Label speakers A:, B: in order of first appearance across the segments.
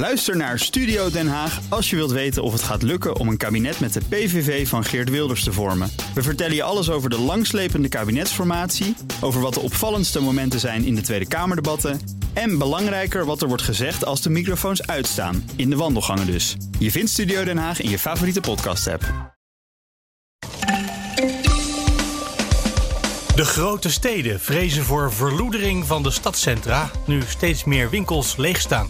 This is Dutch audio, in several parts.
A: Luister naar Studio Den Haag als je wilt weten of het gaat lukken om een kabinet met de PVV van Geert Wilders te vormen. We vertellen je alles over de langslepende kabinetsformatie, over wat de opvallendste momenten zijn in de Tweede Kamerdebatten en belangrijker wat er wordt gezegd als de microfoons uitstaan, in de wandelgangen dus. Je vindt Studio Den Haag in je favoriete podcast-app.
B: De grote steden vrezen voor verloedering van de stadscentra nu steeds meer winkels leegstaan.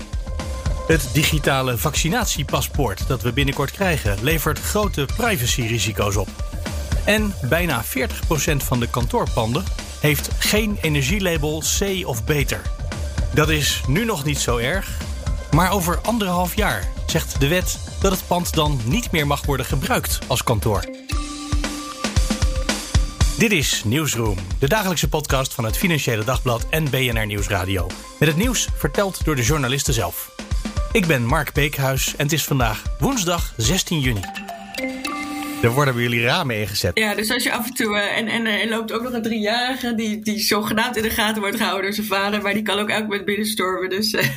B: Het digitale vaccinatiepaspoort dat we binnenkort krijgen levert grote privacyrisico's op. En bijna 40% van de kantoorpanden heeft geen energielabel C of beter. Dat is nu nog niet zo erg, maar over anderhalf jaar zegt de wet dat het pand dan niet meer mag worden gebruikt als kantoor. Dit is Nieuwsroom, de dagelijkse podcast van het Financiële Dagblad en BNR Nieuwsradio. Met het nieuws verteld door de journalisten zelf. Ik ben Mark Beekhuis en het is vandaag woensdag 16 juni. Er worden bij jullie ramen ingezet.
C: Ja, dus als je af en toe. Uh, en, en er loopt ook nog een driejarige die, die zogenaamd in de gaten wordt gehouden door zijn vader, maar die kan ook elk moment binnenstormen. Dus. Uh,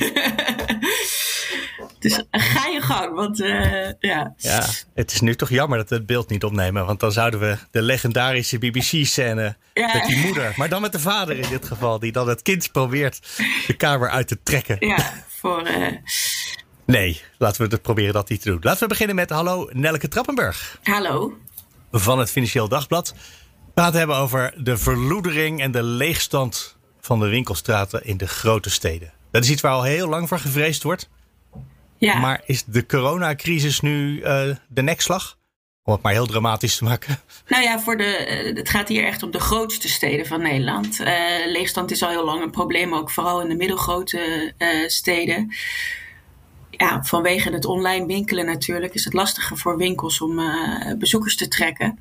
C: dus ga je gang, want uh, ja.
B: Ja, het is nu toch jammer dat we het beeld niet opnemen, want dan zouden we de legendarische BBC-scène ja. met die moeder, maar dan met de vader in dit geval, die dan het kind probeert de kamer uit te trekken.
C: Ja, voor.
B: Nee, laten we het proberen dat niet te doen. Laten we beginnen met hallo Nelke Trappenberg.
C: Hallo.
B: Van het Financieel Dagblad. We gaan het hebben over de verloedering en de leegstand van de winkelstraten in de grote steden. Dat is iets waar al heel lang voor gevreesd wordt.
C: Ja.
B: Maar is de coronacrisis nu uh, de nekslag? Om het maar heel dramatisch te maken.
C: Nou ja, voor de, het gaat hier echt om de grootste steden van Nederland. Uh, leegstand is al heel lang een probleem, ook vooral in de middelgrote uh, steden ja, vanwege het online winkelen natuurlijk is het lastiger voor winkels om uh, bezoekers te trekken.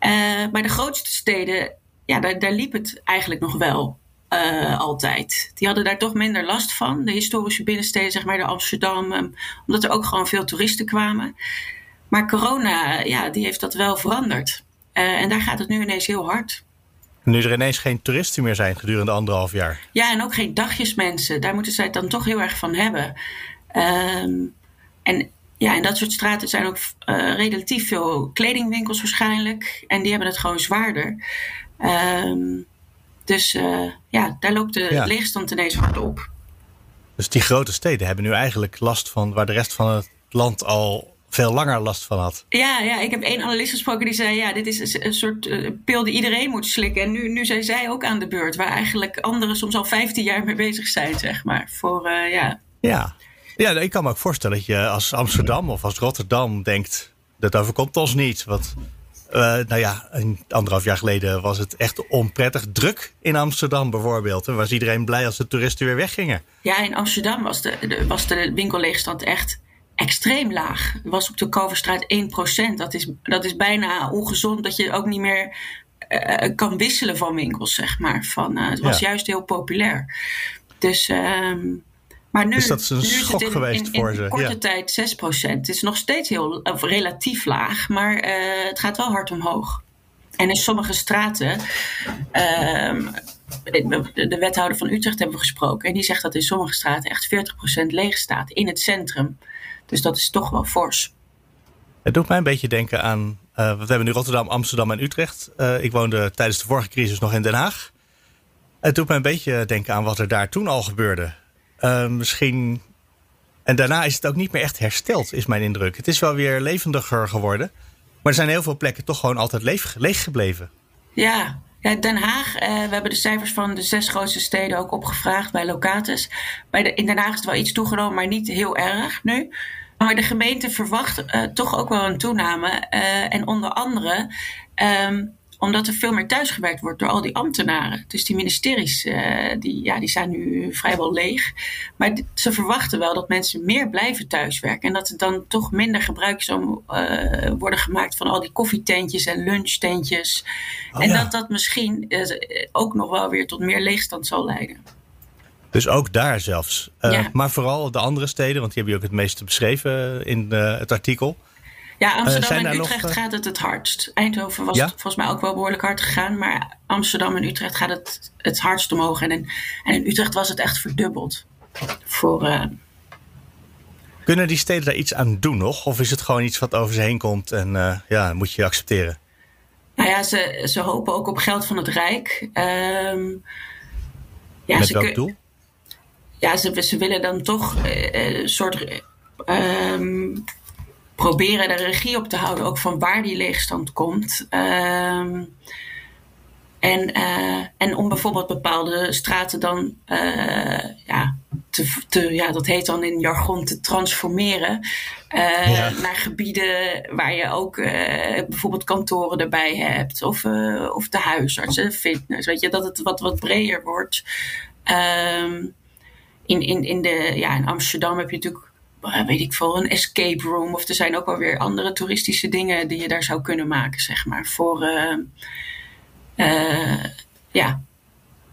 C: Uh, maar de grootste steden, ja, daar, daar liep het eigenlijk nog wel uh, altijd. Die hadden daar toch minder last van. De historische binnensteden, zeg maar de Amsterdam, um, omdat er ook gewoon veel toeristen kwamen. Maar corona, ja, die heeft dat wel veranderd. en daar gaat het nu ineens heel hard.
B: Nu er ineens geen toeristen meer zijn gedurende anderhalf jaar.
C: Ja, en ook geen dagjesmensen. Daar moeten zij het dan toch heel erg van hebben. Um, en ja, in dat soort straten zijn ook uh, relatief veel kledingwinkels waarschijnlijk. En die hebben het gewoon zwaarder. Um, dus uh, ja, daar loopt de ja. leegstand ineens hard op.
B: Dus die grote steden hebben nu eigenlijk last van waar de rest van het land al veel langer last van had.
C: Ja, ja ik heb één analist gesproken die zei: ja, dit is een soort uh, pil die iedereen moet slikken. En nu, nu zijn zij ook aan de beurt, waar eigenlijk anderen soms al 15 jaar mee bezig zijn, zeg maar. Voor, uh, ja.
B: Ja, ja, ik kan me ook voorstellen dat je als Amsterdam of als Rotterdam denkt: dat overkomt ons niet. Want, uh, nou ja, een anderhalf jaar geleden was het echt onprettig druk in Amsterdam bijvoorbeeld. En was iedereen blij als de toeristen weer weggingen.
C: Ja, in Amsterdam was de, de was de winkelleegstand echt extreem laag. Het was op de Koverstraat 1%. Dat is, dat is bijna ongezond dat je ook niet meer uh, kan wisselen van winkels, zeg maar. Van, uh, het was ja. juist heel populair. Dus. Uh, maar nu,
B: dus dat is een schok
C: is in,
B: geweest
C: in,
B: voor
C: in
B: ze.
C: korte
B: ja.
C: tijd 6%. Het is nog steeds heel, of relatief laag, maar uh, het gaat wel hard omhoog. En in sommige straten, uh, de wethouder van Utrecht hebben we gesproken, en die zegt dat in sommige straten echt 40% leeg staat in het centrum. Dus dat is toch wel fors.
B: Het doet mij een beetje denken aan. Uh, we hebben nu Rotterdam, Amsterdam en Utrecht. Uh, ik woonde tijdens de vorige crisis nog in Den Haag. Het doet mij een beetje denken aan wat er daar toen al gebeurde. Uh, misschien. En daarna is het ook niet meer echt hersteld, is mijn indruk. Het is wel weer levendiger geworden. Maar er zijn heel veel plekken toch gewoon altijd leeg, gebleven.
C: Ja, ja, Den Haag, uh, we hebben de cijfers van de zes grootste steden ook opgevraagd bij Locatus. Bij de, in Den Haag is het wel iets toegenomen, maar niet heel erg nu. Maar de gemeente verwacht uh, toch ook wel een toename. Uh, en onder andere um, omdat er veel meer thuisgewerkt wordt door al die ambtenaren. Dus die ministeries uh, die, ja, die zijn nu vrijwel leeg. Maar ze verwachten wel dat mensen meer blijven thuiswerken. En dat er dan toch minder gebruik zal uh, worden gemaakt van al die koffietentjes en lunchtentjes. Oh, en ja. dat dat misschien uh, ook nog wel weer tot meer leegstand zal leiden.
B: Dus ook daar zelfs. Ja. Maar vooral de andere steden, want die heb je ook het meeste beschreven in het artikel.
C: Ja, Amsterdam uh, en Utrecht nog, gaat het het hardst. Eindhoven was ja? het volgens mij ook wel behoorlijk hard gegaan. Maar Amsterdam en Utrecht gaat het het hardst omhoog. En in, en in Utrecht was het echt verdubbeld. Voor,
B: Kunnen die steden daar iets aan doen nog? Of is het gewoon iets wat over ze heen komt en uh, ja, moet je accepteren?
C: Nou ja, ze, ze hopen ook op geld van het Rijk. Um,
B: ja, Met welk doel?
C: Ja, ze, ze willen dan toch een soort um, proberen de regie op te houden, ook van waar die leegstand komt. Um, en, uh, en om bijvoorbeeld bepaalde straten dan, uh, ja, te, te, ja, dat heet dan in jargon te transformeren uh, ja. naar gebieden waar je ook bijvoorbeeld kantoren erbij hebt, of, of de huisartsen, fitness, weet je, dat het wat, wat breder wordt. Um, in, in, in, de, ja, in Amsterdam heb je natuurlijk weet ik veel, een escape room. Of er zijn ook wel weer andere toeristische dingen die je daar zou kunnen maken, zeg maar. Voor, uh, uh, ja,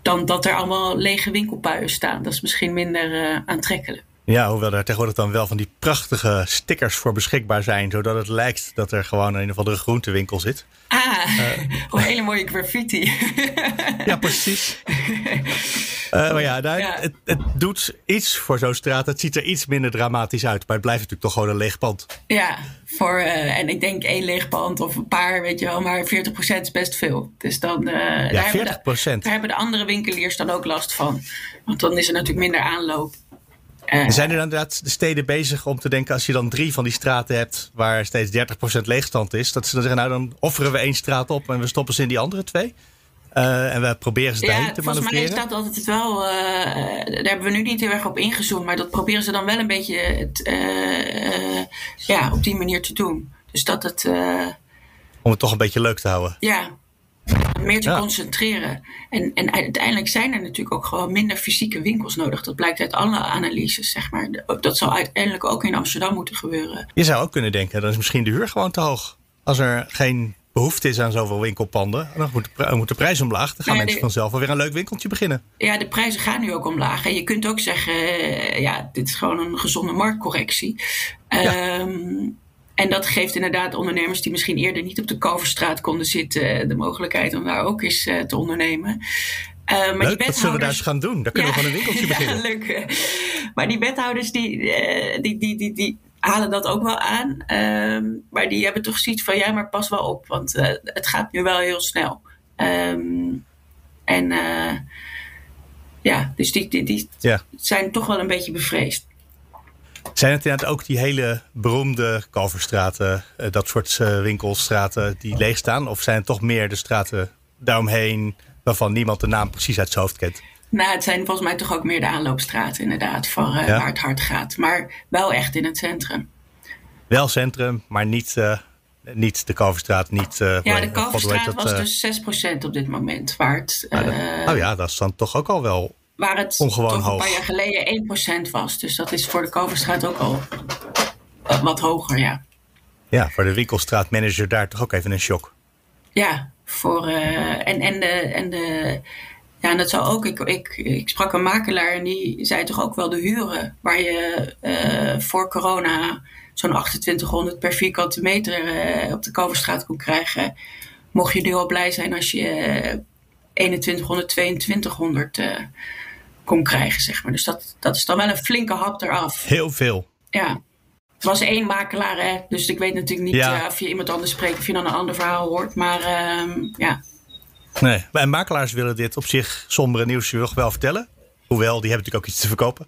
C: dan dat er allemaal lege winkelpuien staan. Dat is misschien minder aantrekkelijk.
B: Ja, hoewel er tegenwoordig dan wel van die prachtige stickers voor beschikbaar zijn, zodat het lijkt dat er gewoon een of andere groentewinkel zit.
C: Ah, uh, een hele mooie graffiti.
B: ja, precies. Uh, maar ja, daar, Het, het, doet iets voor zo'n straat. Het ziet er iets minder dramatisch uit. Maar het blijft natuurlijk toch gewoon een leeg pand.
C: Ja, voor, uh, en ik denk één leeg pand of een paar, weet je wel. Maar 40% is best veel. Dus dan,
B: ja, daar 40%. Hebben
C: de, daar hebben de andere winkeliers dan ook last van. Want dan is er natuurlijk minder aanloop.
B: Uh, zijn er inderdaad de steden bezig om te denken, als je dan drie van die straten hebt waar steeds 30% leegstand is, dat ze dan zeggen, nou dan offeren we één straat op en we stoppen ze in die andere twee? Uh, en we proberen ze daarheen ja, te
C: manoeuvreren. Volgens mij is dat altijd wel. Uh, daar hebben we nu niet heel erg op ingezoomd. Maar dat proberen ze dan wel een beetje het, uh, ja, op die manier te doen. Dus dat het.
B: Om het toch een beetje leuk te houden.
C: Ja. Meer te ja. concentreren. En, en uiteindelijk zijn er natuurlijk ook gewoon minder fysieke winkels nodig. Dat blijkt uit alle analyses, zeg maar. Dat zal uiteindelijk ook in Amsterdam moeten gebeuren.
B: Je zou ook kunnen denken, dan is misschien de huur gewoon te hoog. Als er geen behoefte is aan zoveel winkelpanden, dan moet de, moet de prijs omlaag. Dan gaan ja, mensen vanzelf alweer een leuk winkeltje beginnen.
C: Ja, de prijzen gaan nu ook omlaag. En je kunt ook zeggen, eh, ja, dit is gewoon een gezonde marktcorrectie. Ja. Um, en dat geeft inderdaad ondernemers die misschien eerder niet op de Kalverstraat konden zitten, de mogelijkheid om daar ook eens uh, te ondernemen.
B: Uh, maar leuk, die dat zullen we daar eens gaan doen. Daar kunnen ja, we gewoon een winkeltje beginnen.
C: Ja, leuk. Maar die wethouders die, uh, die, die, die, die, halen dat ook wel aan. Um, maar die hebben toch zoiets van, ja, maar pas wel op. Want uh, het gaat nu wel heel snel. Um, en ja, dus die, die, die ja. zijn toch wel een beetje bevreesd.
B: Zijn het inderdaad ook die hele beroemde Kalverstraten, uh, dat soort winkelstraten die leeg staan? Of zijn het toch meer de straten daaromheen waarvan niemand de naam precies uit zijn hoofd kent?
C: Nou, het zijn volgens mij toch ook meer de aanloopstraten inderdaad, voor, uh, ja? waar het hard gaat. Maar wel echt in het centrum.
B: Wel centrum, maar niet, uh, niet de Kalverstraat. Niet, uh,
C: ja, de Kalverstraat was dus 6% op dit moment. Waar het,
B: oh ja, dat is dan toch ook al wel
C: Waar het
B: ongewoon
C: toch
B: hoog.
C: een paar jaar geleden 1% was. Dus dat is voor de Kalverstraat ook al wat hoger, ja.
B: Ja, voor de winkelstraatmanager daar toch ook even een shock.
C: Ja, voor, en, en de... En de ja, en dat zou ook. Ik, ik, ik sprak een makelaar en die zei toch ook wel de huren. Waar je uh, voor corona zo'n 2800 per vierkante meter uh, op de Kalverstraat kon krijgen. Mocht je nu al blij zijn als je uh, 2100, 2200 kon krijgen, zeg maar. Dus dat, dat is dan wel een flinke hap eraf.
B: Heel veel.
C: Ja. Het was één makelaar, hè? dus ik weet natuurlijk niet ja. of je iemand anders spreekt of je dan een ander verhaal hoort. Maar ehm, ja,
B: Nee, en makelaars willen dit op zich sombere nieuws nog wel vertellen. Hoewel, die hebben natuurlijk ook iets te verkopen.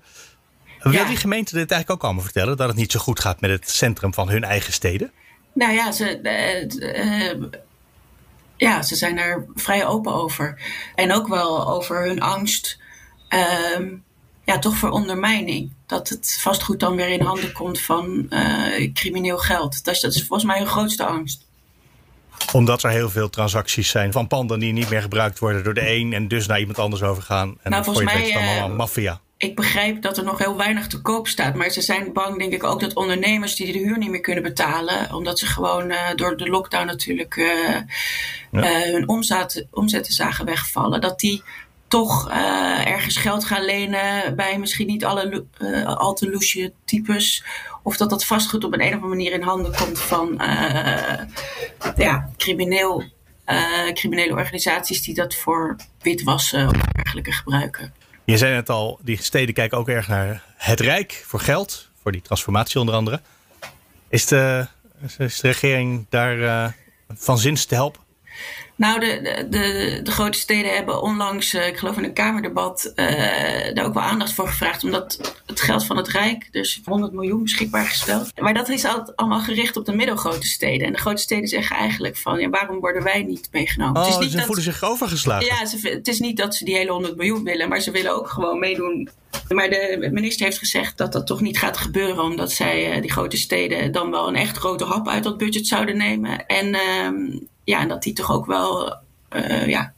B: Wil ja. die gemeente dit eigenlijk ook allemaal vertellen? Dat het niet zo goed gaat met het centrum van hun eigen steden?
C: Nou ja, ze, uh, uh, ja, ze zijn daar vrij open over. En ook wel over hun angst. Uh, ja, toch voor ondermijning. Dat het vastgoed dan weer in handen komt van uh, crimineel geld. Dat is, dat is volgens mij hun grootste angst
B: omdat er heel veel transacties zijn van panden die niet meer gebruikt worden door de een en dus naar iemand anders overgaan. En
C: nou, volgens mij
B: allemaal maffia.
C: Ik begrijp dat er nog heel weinig te koop staat. Maar ze zijn bang, denk ik, ook dat ondernemers die de huur niet meer kunnen betalen. Omdat ze gewoon uh, door de lockdown natuurlijk uh, ja. uh, hun omzet, omzetten zagen wegvallen. Dat die toch ergens geld gaan lenen bij misschien niet alle al te loesje types. Of dat dat vastgoed op een, een of andere manier in handen komt van ja, crimineel, criminele organisaties die dat voor witwassen of dergelijke gebruiken.
B: Je zei het al, die steden kijken ook erg naar het Rijk voor geld. voor die transformatie onder andere. Is de, is de regering daar van zins te helpen?
C: Nou, de, de, de, grote steden hebben onlangs, ik geloof in een Kamerdebat, daar ook wel aandacht voor gevraagd. Omdat het geld van het Rijk, dus 100 miljoen beschikbaar gesteld. Maar dat is altijd allemaal gericht op de middelgrote steden. En de grote steden zeggen eigenlijk van, ja, waarom worden wij niet meegenomen?
B: Oh,
C: het is niet
B: ze voelen zich overgeslagen.
C: Ja, ze, het is niet dat ze die hele 100 miljoen willen, maar ze willen ook gewoon meedoen. Maar de minister heeft gezegd dat dat toch niet gaat gebeuren, omdat zij, die grote steden, dan wel een echt grote hap uit dat budget zouden nemen. En uh, ja, en dat die toch ook wel uh, ja,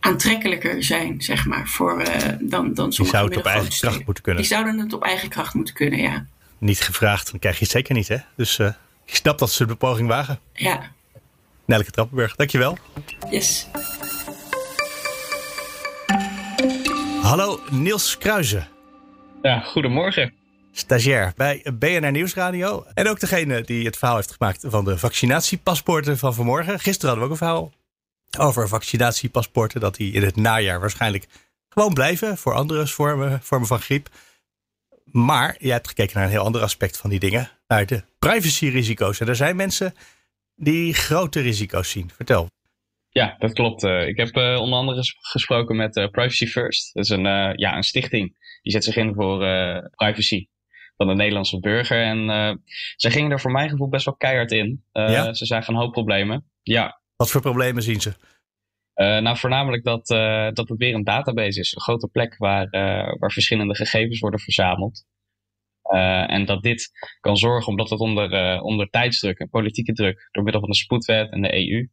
C: aantrekkelijker zijn, zeg maar, voor, uh, dan, dan sommige
B: Die zouden het op eigen kracht moeten kunnen.
C: Die zouden het op eigen kracht moeten kunnen, ja.
B: Niet gevraagd, dan krijg je het zeker niet, hè? Dus uh, ik snap dat ze de poging wagen.
C: Ja.
B: Nelke Trappenburg, dankjewel.
C: Yes.
B: Hallo, Niels Kruijzen.
D: Ja, goedemorgen.
B: Stagiair bij BNR Nieuwsradio. En ook degene die het verhaal heeft gemaakt van de vaccinatiepaspoorten van vanmorgen. Gisteren hadden we ook een verhaal over vaccinatiepaspoorten. Dat die in het najaar waarschijnlijk gewoon blijven voor andere vormen, vormen van griep. Maar jij hebt gekeken naar een heel ander aspect van die dingen. Naar de privacyrisico's. En er zijn mensen die grote risico's zien. Vertel.
D: Ja, dat klopt. Ik heb onder andere gesproken met Privacy First. Dat is een, ja, een stichting. Die zet zich in voor privacy van de Nederlandse burger. En uh, ze gingen er voor mijn gevoel best wel keihard in. Uh, ja? Ze zagen een hoop problemen. Ja.
B: Wat voor problemen zien ze?
D: Uh, nou, voornamelijk dat, dat het weer een database is. Een grote plek waar, waar verschillende gegevens worden verzameld. en dat dit kan zorgen, omdat het onder, onder tijdsdruk en politieke druk, door middel van de spoedwet en de EU,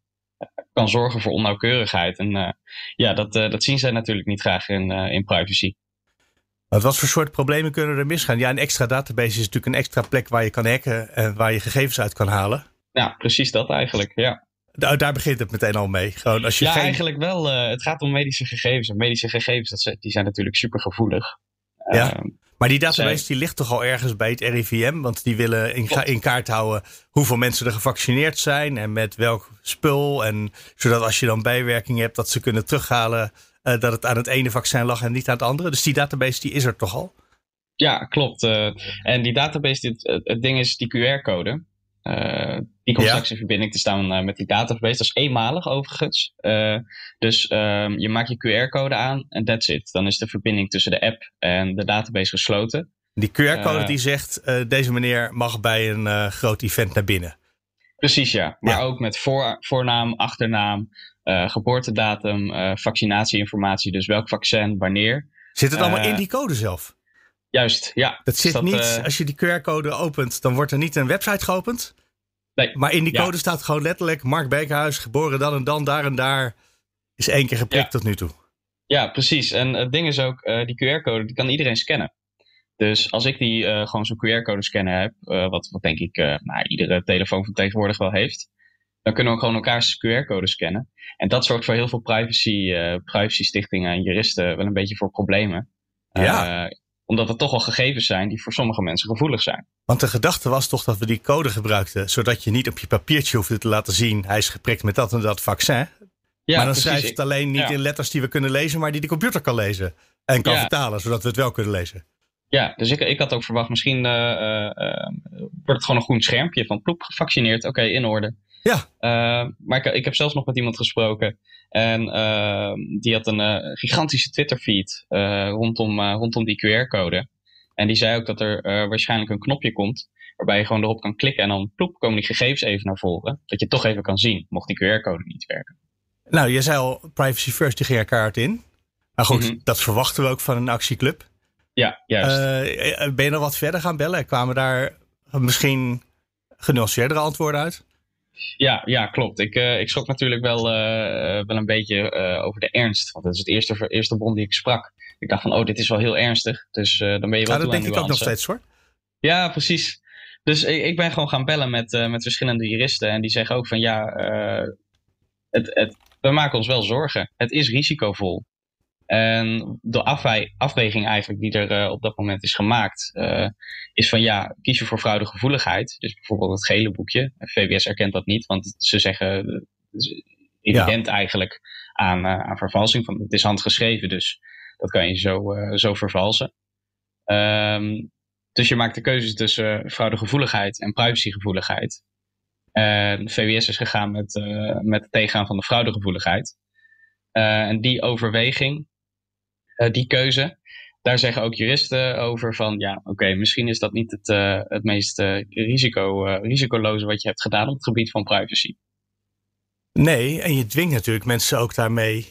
D: kan zorgen voor onnauwkeurigheid. En ja, dat, dat zien zij natuurlijk niet graag in, in privacy.
B: Wat voor soort problemen kunnen er misgaan? Ja, een extra database is natuurlijk een extra plek waar je kan hacken en waar je gegevens uit kan halen.
D: Ja, precies dat eigenlijk, ja.
B: Daar, daar begint het meteen al mee. Gewoon als je
D: ja,
B: geen...
D: eigenlijk wel. Uh, het gaat om medische gegevens. En medische gegevens, dat, die zijn natuurlijk super gevoelig.
B: Ja. Uh, maar die database zij... die ligt toch al ergens bij het RIVM? Want die willen in, in, kaart houden hoeveel mensen er gevaccineerd zijn en met welk spul. En zodat als je dan bijwerkingen hebt, dat ze kunnen terughalen dat het aan het ene vaccin lag en niet aan het andere. Dus die database die is er toch al?
D: Ja, klopt. Uh, en die database, dit, het ding is die QR-code. Uh, die komt ja. straks in verbinding te staan met die database. Dat is eenmalig overigens. dus je maakt je QR-code aan en that's it. Dan is de verbinding tussen de app en de database gesloten.
B: Die QR-code die zegt, deze meneer mag bij een groot event naar binnen.
D: Precies, ja. Maar ja. ook met voor, voornaam, achternaam, geboortedatum, uh, vaccinatieinformatie, dus welk vaccin, wanneer.
B: Zit het allemaal uh, in die code zelf?
D: Juist, ja.
B: Dat zit dat, niet, als je die QR-code opent, dan wordt er niet een website geopend.
D: Nee.
B: Maar in die code ja. staat gewoon letterlijk Mark Beekhuis, geboren dan en dan, daar en daar. Is één keer geprikt ja. tot nu toe.
D: Ja, precies. En het ding is ook, die QR-code die kan iedereen scannen. Dus als ik die uh, gewoon zo'n QR-code scanner heb, uh, wat, wat denk ik nou, iedere telefoon van tegenwoordig wel heeft, dan kunnen we gewoon elkaars QR-code scannen. En dat zorgt voor heel veel privacy, privacy stichtingen en juristen wel een beetje voor problemen.
B: Ja.
D: omdat het toch al gegevens zijn die voor sommige mensen gevoelig zijn.
B: Want de gedachte was toch dat we die code gebruikten, zodat je niet op je papiertje hoefde te laten zien, hij is geprikt met dat en dat vaccin. Ja, maar dan precies. schrijft het alleen niet ja. in letters die we kunnen lezen, maar die de computer kan lezen. En kan ja. vertalen, zodat we het wel kunnen lezen.
D: Ja, dus ik, ik had ook verwacht, misschien uh, uh, wordt het gewoon een groen schermpje van ploep gevaccineerd. Oké, okay, in orde.
B: Ja.
D: maar ik, ik heb zelfs nog met iemand gesproken. En die had een gigantische Twitter-feed rondom, rondom die QR-code. En die zei ook dat er waarschijnlijk een knopje komt. Waarbij je gewoon erop kan klikken en dan ploep komen die gegevens even naar voren. Dat je toch even kan zien, mocht die QR-code niet werken.
B: Nou, je zei al, privacy first, die ging er kaart in. Maar goed, mm -hmm. dat verwachten we ook van een actieclub.
D: Ja, juist.
B: Ben je nog wat verder gaan bellen? Kwamen daar misschien genuanceerdere antwoorden uit?
D: Ja, ja klopt. Ik, uh, ik schrok natuurlijk wel, uh, wel een beetje over de ernst. Want dat is het eerste, eerste bron die ik sprak. Ik dacht van, oh, dit is wel heel ernstig. Dus dan ben je wel
B: ja, dat denk ik ook nog steeds hoor.
D: Ja, precies. Dus ik, ik ben gewoon gaan bellen met, met verschillende juristen. En die zeggen ook van, ja, het, het, we maken ons wel zorgen. Het is risicovol. En de afwij, afweging eigenlijk die er uh, op dat moment is gemaakt, uh, is van ja, kies je voor fraudegevoeligheid. Dus bijvoorbeeld het gele boekje. VWS erkent dat niet, want ze zeggen het is evident ja. eigenlijk aan, uh, aan vervalsing. Van, het is handgeschreven, dus dat kan je zo, zo vervalsen. Um, Dus je maakt de keuze tussen fraudegevoeligheid en privacygevoeligheid. En VWS is gegaan met, met het tegengaan van de fraudegevoeligheid. Uh, en die overweging, die keuze, daar zeggen ook juristen over van ja, oké, misschien is dat niet het, het meest risico, risicoloze wat je hebt gedaan op het gebied van privacy.
B: Nee, en je dwingt natuurlijk mensen ook daarmee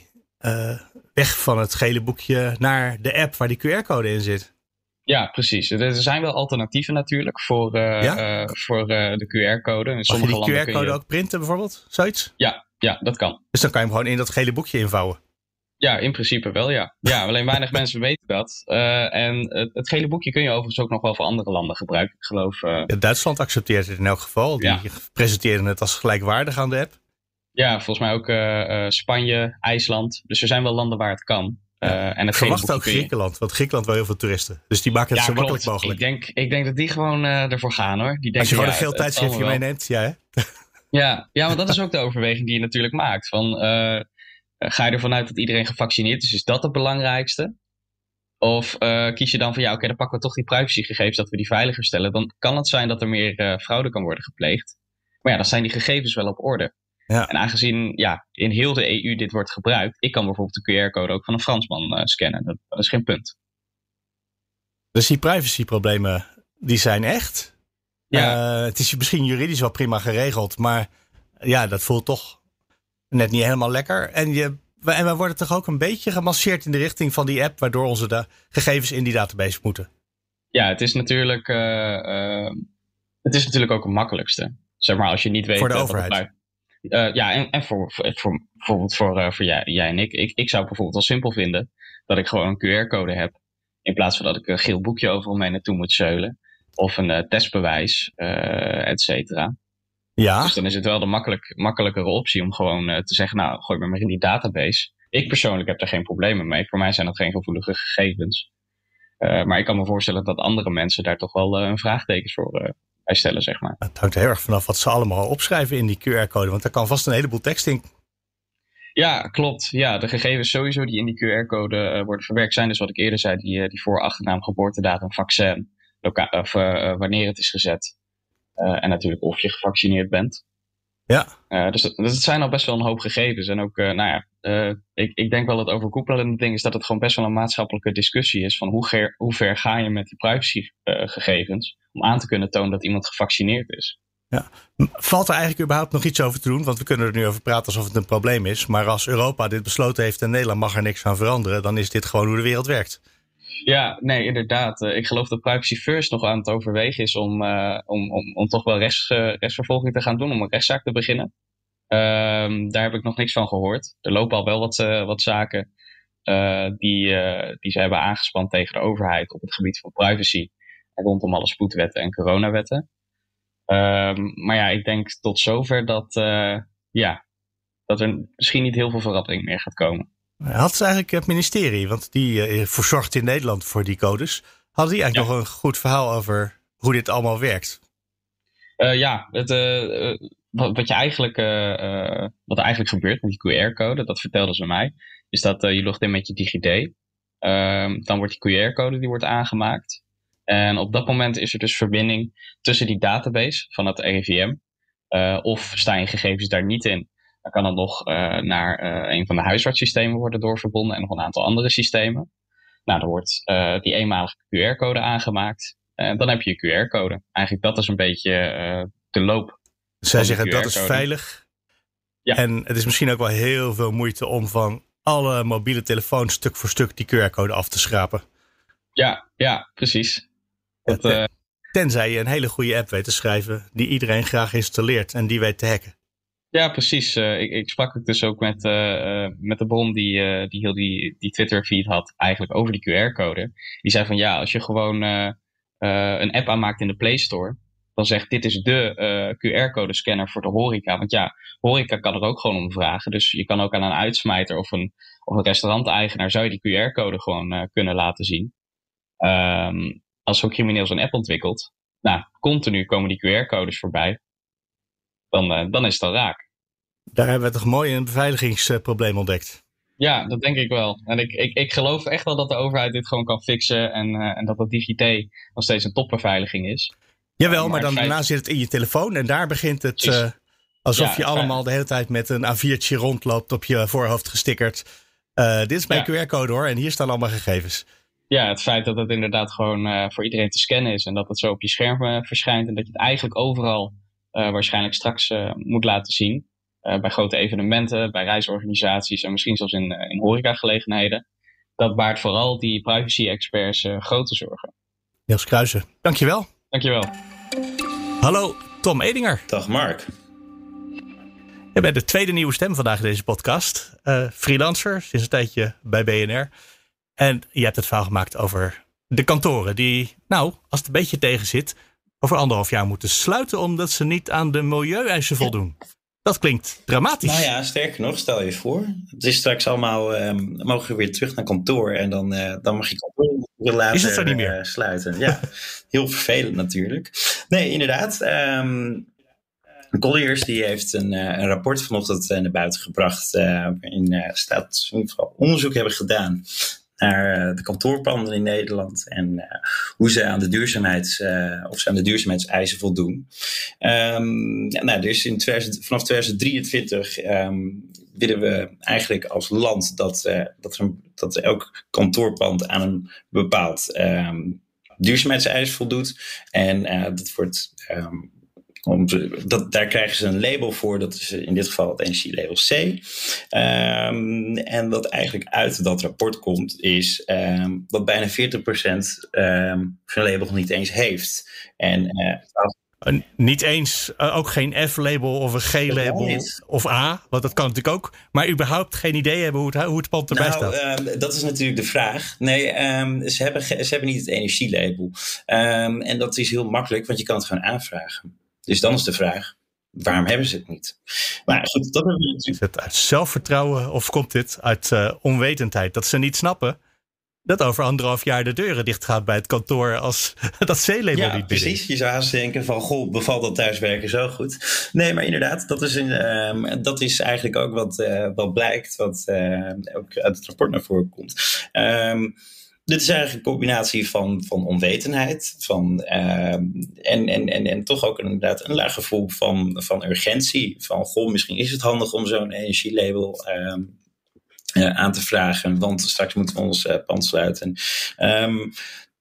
B: weg van het gele boekje naar de app waar die QR-code in zit.
D: Ja, precies. Er zijn wel alternatieven natuurlijk voor, uh, voor uh, de QR-code.
B: Mag je die QR-code ook printen bijvoorbeeld? Zoiets?
D: Ja, ja, dat kan.
B: Dus dan kan je hem gewoon in dat gele boekje invouwen?
D: Ja, in principe wel, ja. Ja, alleen weinig mensen weten dat. en het, het, gele boekje kun je overigens ook nog wel voor andere landen gebruiken. Ik geloof...
B: Duitsland accepteert het in elk geval. Die ja. presenteerden het als gelijkwaardig aan de app.
D: Ja, volgens mij ook Spanje, IJsland. Dus er zijn wel landen waar het kan.
B: Uh, en het verwacht ook Griekenland, want Griekenland wil heel veel toeristen. Dus die maken het zo makkelijk mogelijk.
D: Ik denk, ik denk dat die gewoon uh, ervoor gaan hoor. Die denken,
B: Als je gewoon ja, een veel tijdschriftje meeneemt, ja hè?
D: ja, ja, maar dat is ook de overweging die je natuurlijk maakt. Van, uh, ga je ervan uit dat iedereen gevaccineerd is? Is dat het belangrijkste? Of kies je dan van ja, oké, dan pakken we toch die privacygegevens dat we die veiliger stellen. Dan kan het zijn dat er meer fraude kan worden gepleegd. Maar ja, dan zijn die gegevens wel op orde. Ja. En aangezien ja, in heel de EU dit wordt gebruikt, ik kan bijvoorbeeld de QR-code ook van een Fransman uh, scannen. Dat, dat, is geen punt.
B: Dus die privacyproblemen, die zijn echt. Ja. Het is misschien juridisch wel prima geregeld, maar ja, dat voelt toch net niet helemaal lekker. En, je, en we worden toch ook een beetje gemasseerd in de richting van die app, waardoor onze de gegevens in die database moeten.
D: Ja, het is natuurlijk, uh, het is natuurlijk ook het makkelijkste. Zeg maar, als je niet weet.
B: Voor de overheid.
D: Uh, ja, en, en voor, voor, voor, bijvoorbeeld voor, voor jij, jij en ik. ik. Ik zou bijvoorbeeld wel simpel vinden dat ik gewoon een QR-code heb. In plaats van dat ik een geel boekje overal mee naartoe moet zeulen. Of een testbewijs, et cetera. Ja. Dus dan is het wel de makkelijk, makkelijkere optie om gewoon te zeggen, nou, gooi me maar in die database. Ik persoonlijk heb daar geen problemen mee. Voor mij zijn dat geen gevoelige gegevens. maar ik kan me voorstellen dat andere mensen daar toch wel een vraagtekens voor, stellen, zeg maar.
B: Het hangt heel erg vanaf wat ze allemaal opschrijven in die QR-code, want daar kan vast een heleboel tekst in.
D: Ja, klopt. Ja, de gegevens sowieso die in die QR-code uh, worden verwerkt zijn dus wat ik eerder zei, die, die voor, achternaam, geboortedatum, vaccin, of uh, wanneer het is gezet. En natuurlijk of je gevaccineerd bent.
B: Ja.
D: Uh, dus, dus het zijn al best wel een hoop gegevens. En ook, uh, nou ja, uh, ik, ik denk wel het overkoepelende ding is dat het gewoon best wel een maatschappelijke discussie is. Van hoe, ver, hoe ver ga je met die privacygegevens om aan te kunnen tonen dat iemand gevaccineerd is.
B: Ja. Valt er eigenlijk überhaupt nog iets over te doen? Want we kunnen er nu over praten alsof het een probleem is. Maar als Europa dit besloten heeft en Nederland mag er niks aan veranderen, dan is dit gewoon hoe de wereld werkt.
D: Ja, nee, inderdaad. Eh, ik geloof dat Privacy First nog aan het overwegen is om, uh, om, om, om toch wel rechts, uh, rechtsvervolging te gaan doen, om een rechtszaak te beginnen. Um, daar heb ik nog niks van gehoord. Er lopen al wel wat, wat zaken die, die ze hebben aangespannen tegen de overheid op het gebied van privacy. Rondom alle spoedwetten en coronawetten. Um, maar ja, ik denk tot zover dat, ja, dat er misschien niet heel veel verandering meer gaat komen.
B: Had ze eigenlijk het ministerie, want die uh, verzorgt in Nederland voor die codes. Hadden die eigenlijk nog een goed verhaal over hoe dit allemaal werkt?
D: Uh, ja, het, uh, wat, wat, je eigenlijk, wat er eigenlijk gebeurt met die QR-code, dat vertelden ze mij, is dat je logt in met je DigiD. Ehm, dan wordt die QR-code die wordt aangemaakt. En op dat moment is er dus verbinding tussen die database van het RIVM. of staan je gegevens daar niet in, dan kan het nog uh, naar uh, een van de huisartssystemen worden doorverbonden en nog een aantal andere systemen. Nou, dan wordt uh, die eenmalige QR-code aangemaakt. En dan heb je je QR-code. Eigenlijk dat is een beetje de loop.
B: Zij zeggen dat is veilig. Ja. En het is misschien ook wel heel veel moeite om van alle mobiele telefoons stuk voor stuk die QR-code af te schrapen.
D: Ja, ja, precies.
B: Dat, Tenzij je een hele goede app weet te schrijven die iedereen graag installeert en die weet te hacken.
D: Ja, precies. Uh, ik, ik, sprak dus ook met, uh, met de bron die, die heel die, die Twitter-feed had, eigenlijk over die QR-code. Die zei van ja, als je gewoon een app aanmaakt in de Play Store, dan zegt dit is de QR-code-scanner voor de horeca. Want ja, horeca kan er ook gewoon om vragen. Dus je kan ook aan een uitsmijter of een, of een restauranteigenaar zou je die QR-code gewoon kunnen laten zien. Um, als zo'n crimineel zo'n app ontwikkelt, nou, continu komen die QR-codes voorbij. Dan, dan is het al raak.
B: Daar hebben we toch mooi een beveiligingsprobleem ontdekt.
D: Ja, dat denk ik wel. En ik, ik, ik geloof echt wel dat de overheid dit gewoon kan fixen en, uh, en dat het DigiT nog steeds een topbeveiliging is.
B: Jawel, maar, maar dan daarna zit het in je telefoon en daar begint het uh, alsof je allemaal de hele tijd met een A4'tje rondloopt op je voorhoofd gestickerd. Uh, dit is mijn ja. QR-code hoor en hier staan allemaal gegevens.
D: Ja, het feit dat het inderdaad gewoon voor iedereen te scannen is en dat het zo op je scherm verschijnt en dat je het eigenlijk overal waarschijnlijk straks moet laten zien. Uh, bij grote evenementen, bij reisorganisaties en misschien zelfs in, uh, in horecagelegenheden. Dat baart vooral die privacy-experts uh, grote zorgen.
B: Niels Kruijsen, dankjewel.
D: Dankjewel.
B: Hallo, Tom Edinger.
E: Dag Mark.
B: Je bent de tweede nieuwe stem vandaag in deze podcast. freelancer, sinds een tijdje bij BNR. En je hebt het verhaal gemaakt over de kantoren die, nou, als het een beetje tegen zit, over anderhalf jaar moeten sluiten omdat ze niet aan de milieueisen voldoen. Dat klinkt dramatisch.
E: Nou ja, sterker nog, stel je voor. Het is straks allemaal, um, mogen we weer terug naar kantoor en dan, uh, dan mag je kantoor later
B: is het zo niet meer?
E: Uh, sluiten. Ja, heel vervelend natuurlijk. Nee, inderdaad. Um, Colliers die heeft een, uh, een rapport vanochtend naar buiten gebracht. waarin staat in ieder geval onderzoek hebben gedaan naar de kantoorpanden in Nederland en uh, hoe ze aan de duurzaamheids, uh, of ze aan de duurzaamheidseisen voldoen. Um, nou, dus in 2000, vanaf 2023 um, willen we eigenlijk als land dat, dat, dat elk kantoorpand aan een bepaald um, duurzaamheidseis voldoet. En dat wordt om, dat, daar krijgen ze een label voor, dat is in dit geval het energielabel C. Um, en wat eigenlijk uit dat rapport komt, is um, dat bijna 40% um, zijn label niet eens heeft. En
B: uh, niet eens, uh, ook geen F-label of een G-label of A, want dat kan natuurlijk ook. Maar überhaupt geen idee hebben hoe het, hoe het pand erbij
E: nou,
B: staat.
E: Uh, dat is natuurlijk de vraag. Nee, um, ze, hebben ze hebben niet het energielabel. Um, en dat is heel makkelijk, want je kan het gewoon aanvragen. Dus dan is de vraag, waarom hebben ze het niet? Maar goed, dat hebben we
B: natuurlijk. Is het uit zelfvertrouwen of komt dit uit uh, onwetendheid? Dat ze niet snappen dat over anderhalf jaar de deuren dicht gaat bij het kantoor als dat C-label
E: ja,
B: niet
E: precies. Je zou haast denken van, goh, bevalt dat thuiswerken zo goed? Nee, maar inderdaad, dat is, een, um, dat is eigenlijk ook wat, uh, wat blijkt, wat uh, ook uit het rapport naar voren komt. Um, dit is eigenlijk een combinatie van, van onwetendheid van, uh, en, en, en, en toch ook inderdaad een laag gevoel van, van urgentie. Van goh, misschien is het handig om zo'n energielabel uh, aan te vragen, want straks moeten we ons pand sluiten. Um,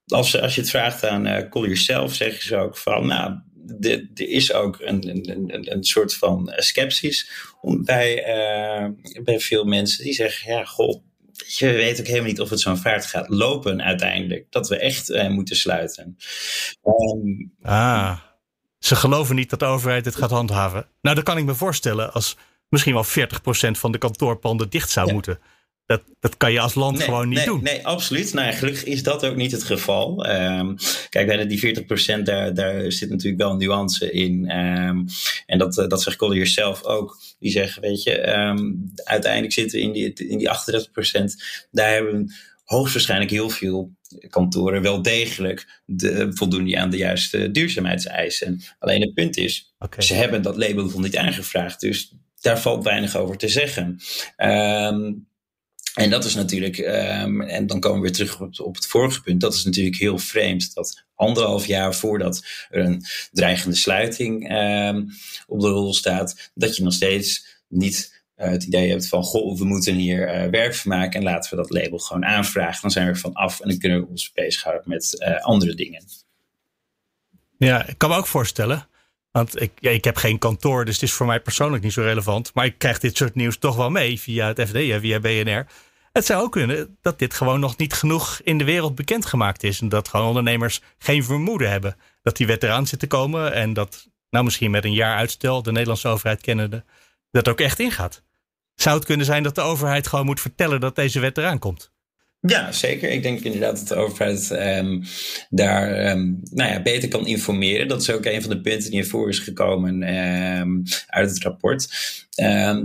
E: als, als je het vraagt aan uh, Collier zelf, zeggen ze ook van, nou, er is ook een, een, een, soort van skepsis bij, bij veel mensen die zeggen, ja, goh, je weet ook helemaal niet of het zo'n vaart gaat lopen uiteindelijk. Dat we echt uh, moeten sluiten.
B: Um, ah, ze geloven niet dat de overheid het gaat handhaven. Nou, dat kan ik me voorstellen als misschien wel 40% van de kantoorpanden dicht zou ja. moeten. Dat, dat kan je als land
E: nee,
B: gewoon niet
E: nee,
B: doen.
E: Nee, absoluut. Nou, gelukkig is dat ook niet het geval. Um, kijk, bij die 40% daar, daar zit natuurlijk wel een nuance in. Um, en dat, dat zegt Collier zelf ook. Die zeggen, weet je, um, uiteindelijk zitten we in die, in die 38%. Daar hebben we hoogstwaarschijnlijk heel veel kantoren wel degelijk de, voldoen aan de juiste duurzaamheidseisen. Alleen het punt is, okay. ze hebben dat label nog niet aangevraagd. Dus daar valt weinig over te zeggen. Um, en dat is natuurlijk, um, en dan komen we weer terug op, het vorige punt, dat is natuurlijk heel vreemd dat anderhalf jaar voordat er een dreigende sluiting um, op de rol staat, dat je nog steeds niet uh, het idee hebt van, goh, we moeten hier uh, werk van maken en laten we dat label gewoon aanvragen. Dan zijn we er van af en dan kunnen we ons bezighouden met uh, andere dingen.
B: Ja, ik kan me ook voorstellen. Want ik, ik heb geen kantoor, dus het is voor mij persoonlijk niet zo relevant. Maar ik krijg dit soort nieuws toch wel mee via het FD via BNR. Het zou ook kunnen dat dit gewoon nog niet genoeg in de wereld bekendgemaakt is. En dat gewoon ondernemers geen vermoeden hebben dat die wet eraan zit te komen. En dat, nou misschien met een jaar uitstel, de Nederlandse overheid kennende, dat ook echt ingaat. Zou het kunnen zijn dat de overheid gewoon moet vertellen dat deze wet eraan komt?
E: Ja, zeker. Ik denk inderdaad dat de overheid um, daar um, nou ja, beter kan informeren. Dat is ook een van de punten die ervoor is gekomen um, uit het rapport.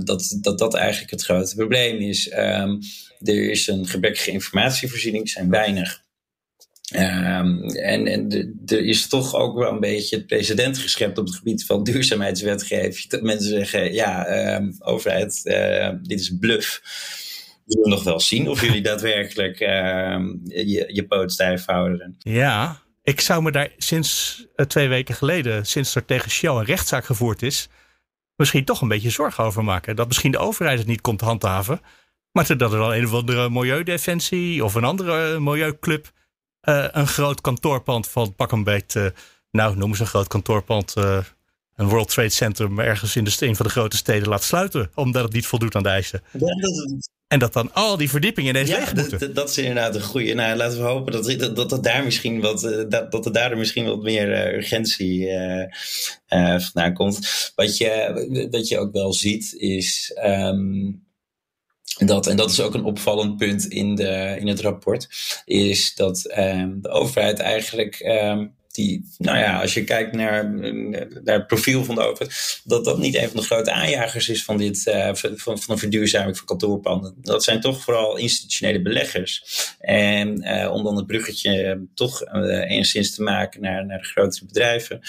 E: dat, dat dat eigenlijk het grote probleem is. er is een gebrekkige informatievoorziening, zijn weinig en en er is toch ook wel een beetje het precedent geschept op het gebied van duurzaamheidswetgeving. Dat mensen zeggen, ja, um, overheid, uh, dit is bluff. Zullen nog wel zien of jullie daadwerkelijk ehm, je, je poot stijf houden.
B: Ja, ik zou me daar sinds uh, twee weken geleden, sinds er tegen Shell een rechtszaak gevoerd is, misschien toch een beetje zorgen over maken. Dat misschien de overheid het niet komt handhaven. Maar dat er dan een of andere milieudefensie of een andere milieuclub uh, een groot kantoorpand van pak een beetje, nou noemen ze een groot kantoorpand, uh, een World Trade Center ergens in de een van de grote steden laat sluiten, omdat het niet voldoet aan de eisen. Ja, dat, en dat dan al die verdiepingen ineens ja, leeg moeten.
E: Dat is inderdaad een goede. Nou, laten we hopen dat, dat, dat, dat daar misschien wat, uh, dat, dat er daar misschien wat meer urgentie uh, uh, vandaan komt. Wat je, wat je ook wel ziet is. Um, dat, en dat is ook een opvallend punt in, de, in het rapport, is dat um, de overheid eigenlijk um, die, nou ja, als je kijkt naar, naar het profiel van de overheid, dat dat niet een van de grote aanjagers is van, dit, uh, van, van een verduurzaming van kantoorpanden. Dat zijn toch vooral institutionele beleggers. En uh, om dan het bruggetje toch uh, enigszins te maken naar, naar de grotere bedrijven,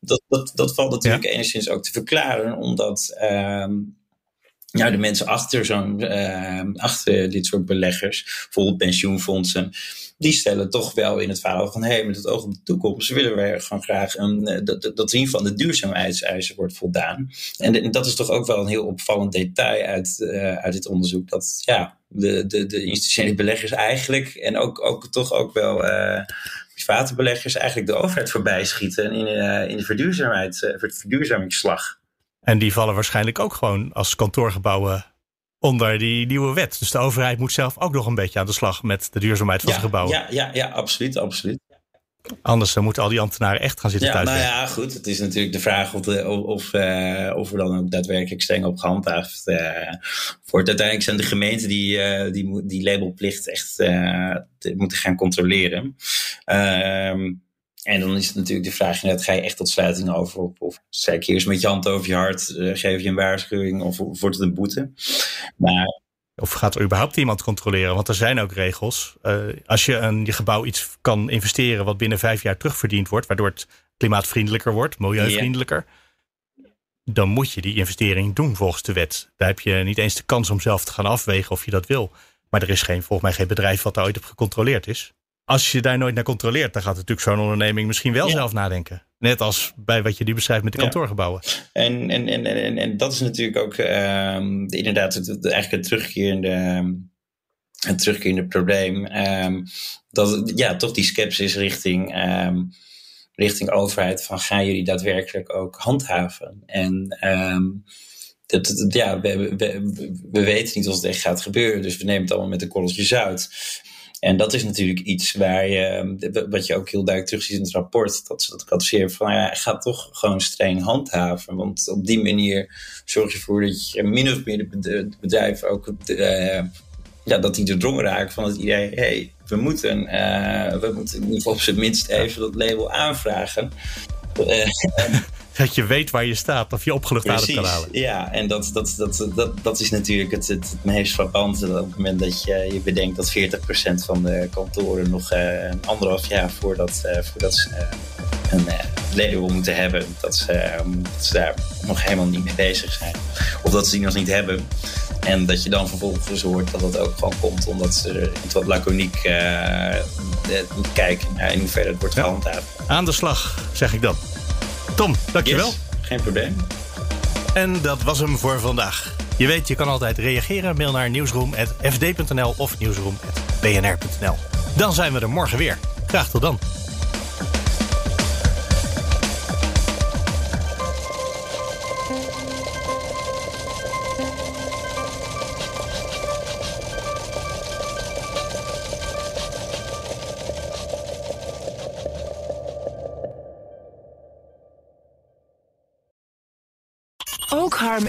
E: dat, dat, dat valt natuurlijk ja. enigszins ook te verklaren, omdat. Um, ja, de mensen achter, zo'n, uh, achter dit soort beleggers, bijvoorbeeld pensioenfondsen, die stellen toch wel in het verhaal van hé, hey, met het oog op de toekomst willen we gewoon graag een, eh, dat, dat zien van de duurzaamheidseisen wordt voldaan. En, dat is toch ook wel een heel opvallend detail uit, uh, uit dit onderzoek. Dat ja, de, de, de institutionele beleggers eigenlijk, en ook, ook toch ook wel uh, private beleggers, eigenlijk de overheid voorbij schieten in, in de verduurzaamheid, verduurzamingsslag.
B: En die vallen waarschijnlijk ook gewoon als kantoorgebouwen onder die nieuwe wet. Dus de overheid moet zelf ook nog een beetje aan de slag met de duurzaamheid van
E: ja,
B: zijn gebouwen.
E: Ja, ja, ja, absoluut, absoluut.
B: Anders dan moeten al die ambtenaren echt gaan zitten
E: ja,
B: thuis.
E: Nou ja, goed. Het is natuurlijk de vraag of, de, of, of, uh, of er dan ook daadwerkelijk streng op gehandhaafd uh, wordt. Uiteindelijk zijn de gemeenten die uh, die, die labelplicht echt moeten gaan controleren. Ehm, en dan is het natuurlijk de vraag, net, ga je echt tot sluiting over? Of, of zeg je eerst met je hand over je hart, uh, geef je een waarschuwing of, wordt het een boete? Maar,
B: of gaat er überhaupt iemand controleren? Want er zijn ook regels. Uh, als je in je gebouw iets kan investeren wat binnen vijf jaar terugverdiend wordt, waardoor het klimaatvriendelijker wordt, milieuvriendelijker, dan moet je die investering doen volgens de wet. Daar heb je niet eens de kans om zelf te gaan afwegen of je dat wil. Maar er is geen, volgens mij geen bedrijf wat daar ooit op gecontroleerd is als je daar nooit naar controleert, dan gaat natuurlijk zo'n onderneming misschien wel ja. zelf nadenken. Net als bij wat je nu beschrijft met de kantoorgebouwen.
E: En, en, en, en, en dat is natuurlijk ook uh, inderdaad het, eigenlijk het terugkerende, het terugkerende probleem. Um, dat ja, toch die sceptisch richting, um, richting overheid van gaan jullie daadwerkelijk ook handhaven? En um, dat, dat, ja, we, we, we, weten niet of het echt gaat gebeuren, dus we nemen het allemaal met de korreltjes uit. En dat is natuurlijk iets waar je, wat je ook heel duidelijk terugziet in het rapport, dat ze dat ik adviseer van, ja, ga toch gewoon streng handhaven. Want op die manier zorg je ervoor dat je min of meer de bedrijven ook, uh, ja, dat die doordrongen raken van het idee, hey, we moeten, uh, we moeten op zijn minst even dat label aanvragen.
B: Uh, dat je weet waar je staat of je opgelucht adem kan halen.
E: Ja, en dat, dat, dat, dat, dat is natuurlijk het, het, het meest frappante. Op het moment dat je, je bedenkt dat 40% van de kantoren nog uh, een anderhalf jaar voordat, uh, voordat ze uh, een label moeten hebben, dat ze, dat ze daar nog helemaal niet mee bezig zijn. Of dat ze die nog niet hebben. En dat je dan vervolgens hoort dat dat ook gewoon komt omdat ze het wat laconiek moeten kijken naar in hoeverre het wordt gehandhaafd.
B: Aan de slag, zeg ik dan. Tom, dankjewel.
E: Yes, geen probleem.
B: En dat was hem voor vandaag. Je weet, je kan altijd reageren. Mail naar nieuwsroom.fd.nl of nieuwsroom.bnr.nl. Dan zijn we er morgen weer. Graag tot dan.